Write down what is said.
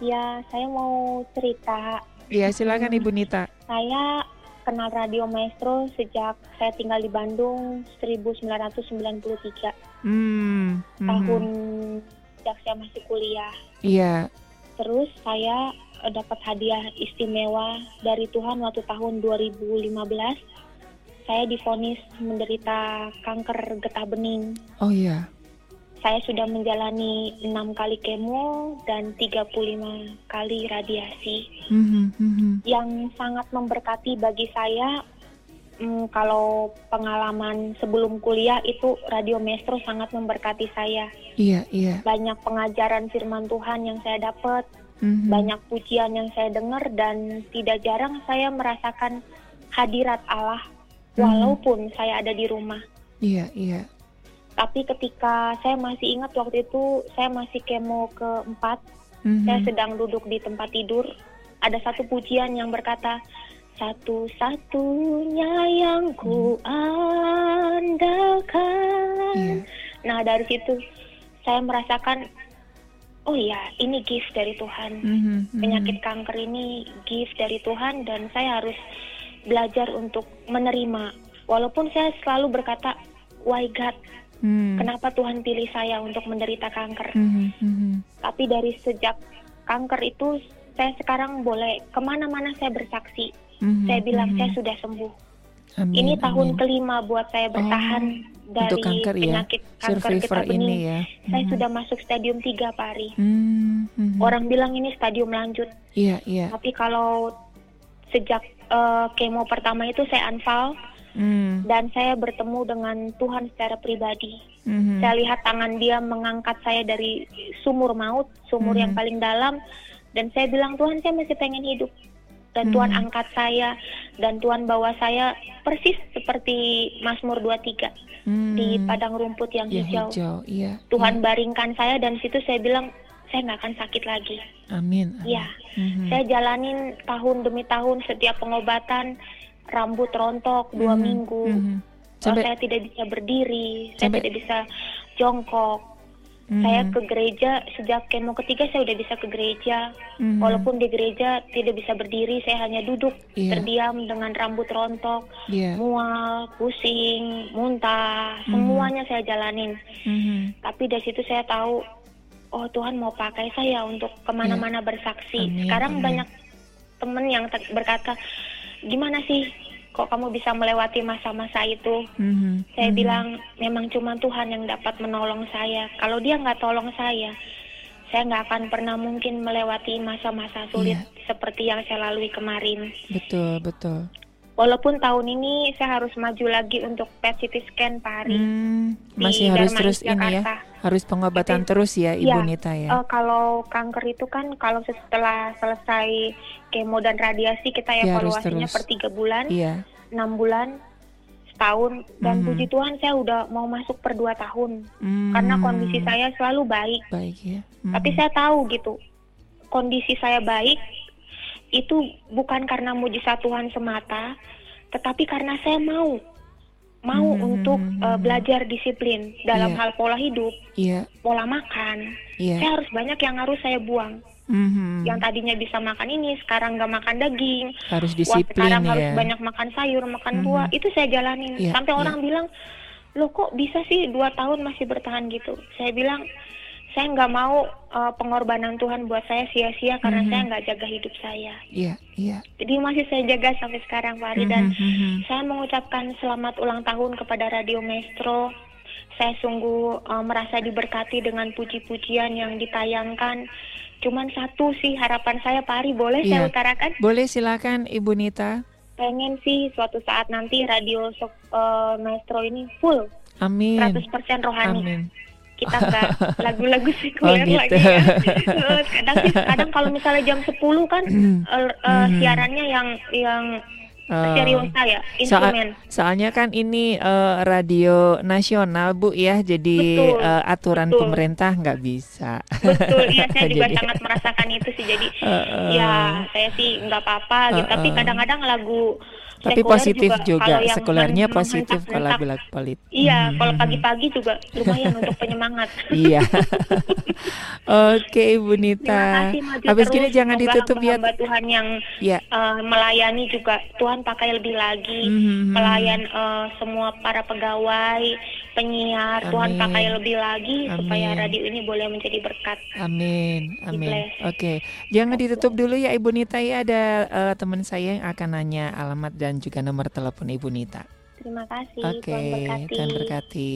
Ya, saya mau cerita. Iya, silakan Ibu Nita. Saya kenal Radio Maestro sejak saya tinggal di Bandung 1993. Hmm. mhm. Tahun sejak saya masih kuliah. Iya. Terus saya eh, dapat hadiah istimewa dari Tuhan waktu tahun 2015. Saya divonis menderita kanker getah bening. Oh iya. Saya sudah menjalani enam kali kemo dan 35 kali radiasi. Mhm, mhm. Yang sangat memberkati bagi saya, mm, kalau pengalaman sebelum kuliah itu Radio Maestro sangat memberkati saya. Iya, iya. Banyak pengajaran firman Tuhan yang saya dapat, Mhm. banyak pujian yang saya dengar dan tidak jarang saya merasakan hadirat Allah Mhm. walaupun saya ada di rumah. Iya, iya. Tapi ketika saya masih ingat waktu itu saya masih kemo keempat, Mhm. saya sedang duduk di tempat tidur. Ada satu pujian yang berkata, satu-satunya yang ku andalkan. Iya. Nah dari situ saya merasakan, oh ya ini gift dari Tuhan. Mhm, mhm. Penyakit kanker ini gift dari Tuhan dan saya harus belajar untuk menerima. Walaupun saya selalu berkata, why God, Hmm. kenapa Tuhan pilih saya untuk menderita kanker? Mhm, mhm. Tapi dari sejak kanker itu saya sekarang boleh ke mana-mana saya bersaksi. Mhm, Saya bilang mhm. saya sudah sembuh. Amin, Ini tahun amin. kelima buat saya bertahan dari Untuk kanker ya. penyakit kanker Survivor bening. ini ya. Saya Mhm. sudah masuk stadium 3 Pak Ari. Hmm, mhm. Orang bilang ini stadium lanjut. Iya, iya. Tapi kalau sejak eh, kemo pertama itu saya anfal Hmm, dan saya bertemu dengan Tuhan secara pribadi. mhm. Saya lihat tangan dia mengangkat saya dari sumur maut, sumur Mhm. yang paling dalam dan saya bilang Tuhan saya masih pengen hidup. Dan Tuhan Mhm. angkat saya dan Tuhan bawa saya persis seperti Mazmur 23 di Hmm. padang rumput yang Ya, hijau. hijau, iya. Tuhan iya. baringkan saya dan situ saya bilang saya nggak akan sakit lagi. Amin. amin. Ya, Mhm. saya jalanin tahun demi tahun setiap pengobatan, rambut rontok dua Mhm, minggu. Oh, Sampai saya tidak bisa berdiri, saya Sampai- tidak bisa jongkok. mhm, Saya ke gereja sejak kemo ketiga saya udah bisa ke gereja. mhm. Walaupun di gereja tidak bisa berdiri, saya hanya duduk Iya. terdiam dengan rambut rontok, Iya. mual, pusing, muntah, Mhm. semuanya saya jalanin. Mhm. Tapi dari situ saya tahu, oh Tuhan mau pakai saya untuk ke mana-mana bersaksi. Iya. Amin, Sekarang amin. banyak temen yang berkata, gimana sih kok kamu bisa melewati masa-masa itu? Mhm. Saya Mhm. bilang memang cuma Tuhan yang dapat menolong saya. Kalau dia nggak tolong saya, saya nggak akan pernah mungkin melewati masa-masa sulit Iya. seperti yang saya lalui kemarin. betul, betul. Walaupun tahun ini saya harus maju lagi untuk PET CT scan Pak Ari. Hmm, di masih harus Darmais, terus ini ya, Jakarta. Harus pengobatan Tapi- terus ya, Ibu Iya, Nita ya. Eh, kalau kanker itu kan kalau setelah selesai kemo dan radiasi kita Ya, evaluasinya terus. per tiga bulan, Iya. enam bulan, setahun dan Mhm. puji Tuhan saya udah mau masuk per dua tahun Hmm, karena kondisi saya selalu baik. baik ya. Tapi Mhm. saya tahu gitu kondisi saya baik itu bukan karena mujizat Tuhan semata, tetapi karena saya mau mau Mhm, untuk mhm, eh, mhm. belajar disiplin dalam Iya. hal pola hidup, Iya, pola makan. iya. Saya harus banyak yang harus saya buang. Mhm. Yang tadinya bisa makan ini, sekarang nggak makan daging. harus Wah, disiplin sekarang ya. harus banyak makan sayur, makan buah. Mhm. Itu saya jalanin. Iya, Sampai iya. orang bilang, lo kok bisa sih dua tahun masih bertahan gitu? Saya bilang, saya nggak mau uh, pengorbanan Tuhan buat saya sia-sia karena Mhm. saya nggak jaga hidup saya. Iya, iya. Jadi masih saya jaga sampai sekarang, Pak Ari. Dan Mhm, mhm. saya mengucapkan selamat ulang tahun kepada Radio Maestro. Saya sungguh uh, merasa diberkati dengan puji-pujian yang ditayangkan. Cuman satu sih harapan saya, Pak Ari, boleh Iya. saya utarakan? Boleh silakan Ibu Nita. Pengen sih suatu saat nanti Radio So- uh, Maestro ini full, Amin. 100% rohani. Amin. Kita nggak lagu-lagu sekuler Oh, gitu. lagi ya. Eh, kadang sih, kadang kalau misalnya jam 10 kan eh, Mhm. siarannya yang yang Eh, seriosa ya, soal- instrumen. soalnya kan ini eh, radio nasional Bu ya, jadi Betul, eh, aturan betul. pemerintah nggak bisa. Betul, iya saya juga Jadi- sangat merasakan itu sih. Jadi Eh, eh. ya saya sih nggak apa-apa gitu. Eh, Tapi kadang-kadang lagu Tapi Sekuler positif juga, juga, kalau yang sekulernya men- positif menghentak- kalau bilang pelit. Iya, Mhm, kalau pagi-pagi juga lumayan untuk penyemangat. Iya. Oke, Ibu Nita. Kasih Habis terus. gini jangan Semoga ditutup ya. Tuhan yang Ya. eh, melayani juga Tuhan pakai lebih lagi. Mhm. Pelayan eh, semua para pegawai, penyiar, Tuhan Amin. pakai lebih lagi supaya Amin. radio ini boleh menjadi berkat. Amin, amin. Oke, jangan ditutup dulu ya Ibu Nita ya. Ada eh, teman saya yang akan nanya alamat dan juga nomor telepon Ibu Nita. Terima kasih. Oke, Tuhan berkati. Tuhan berkati.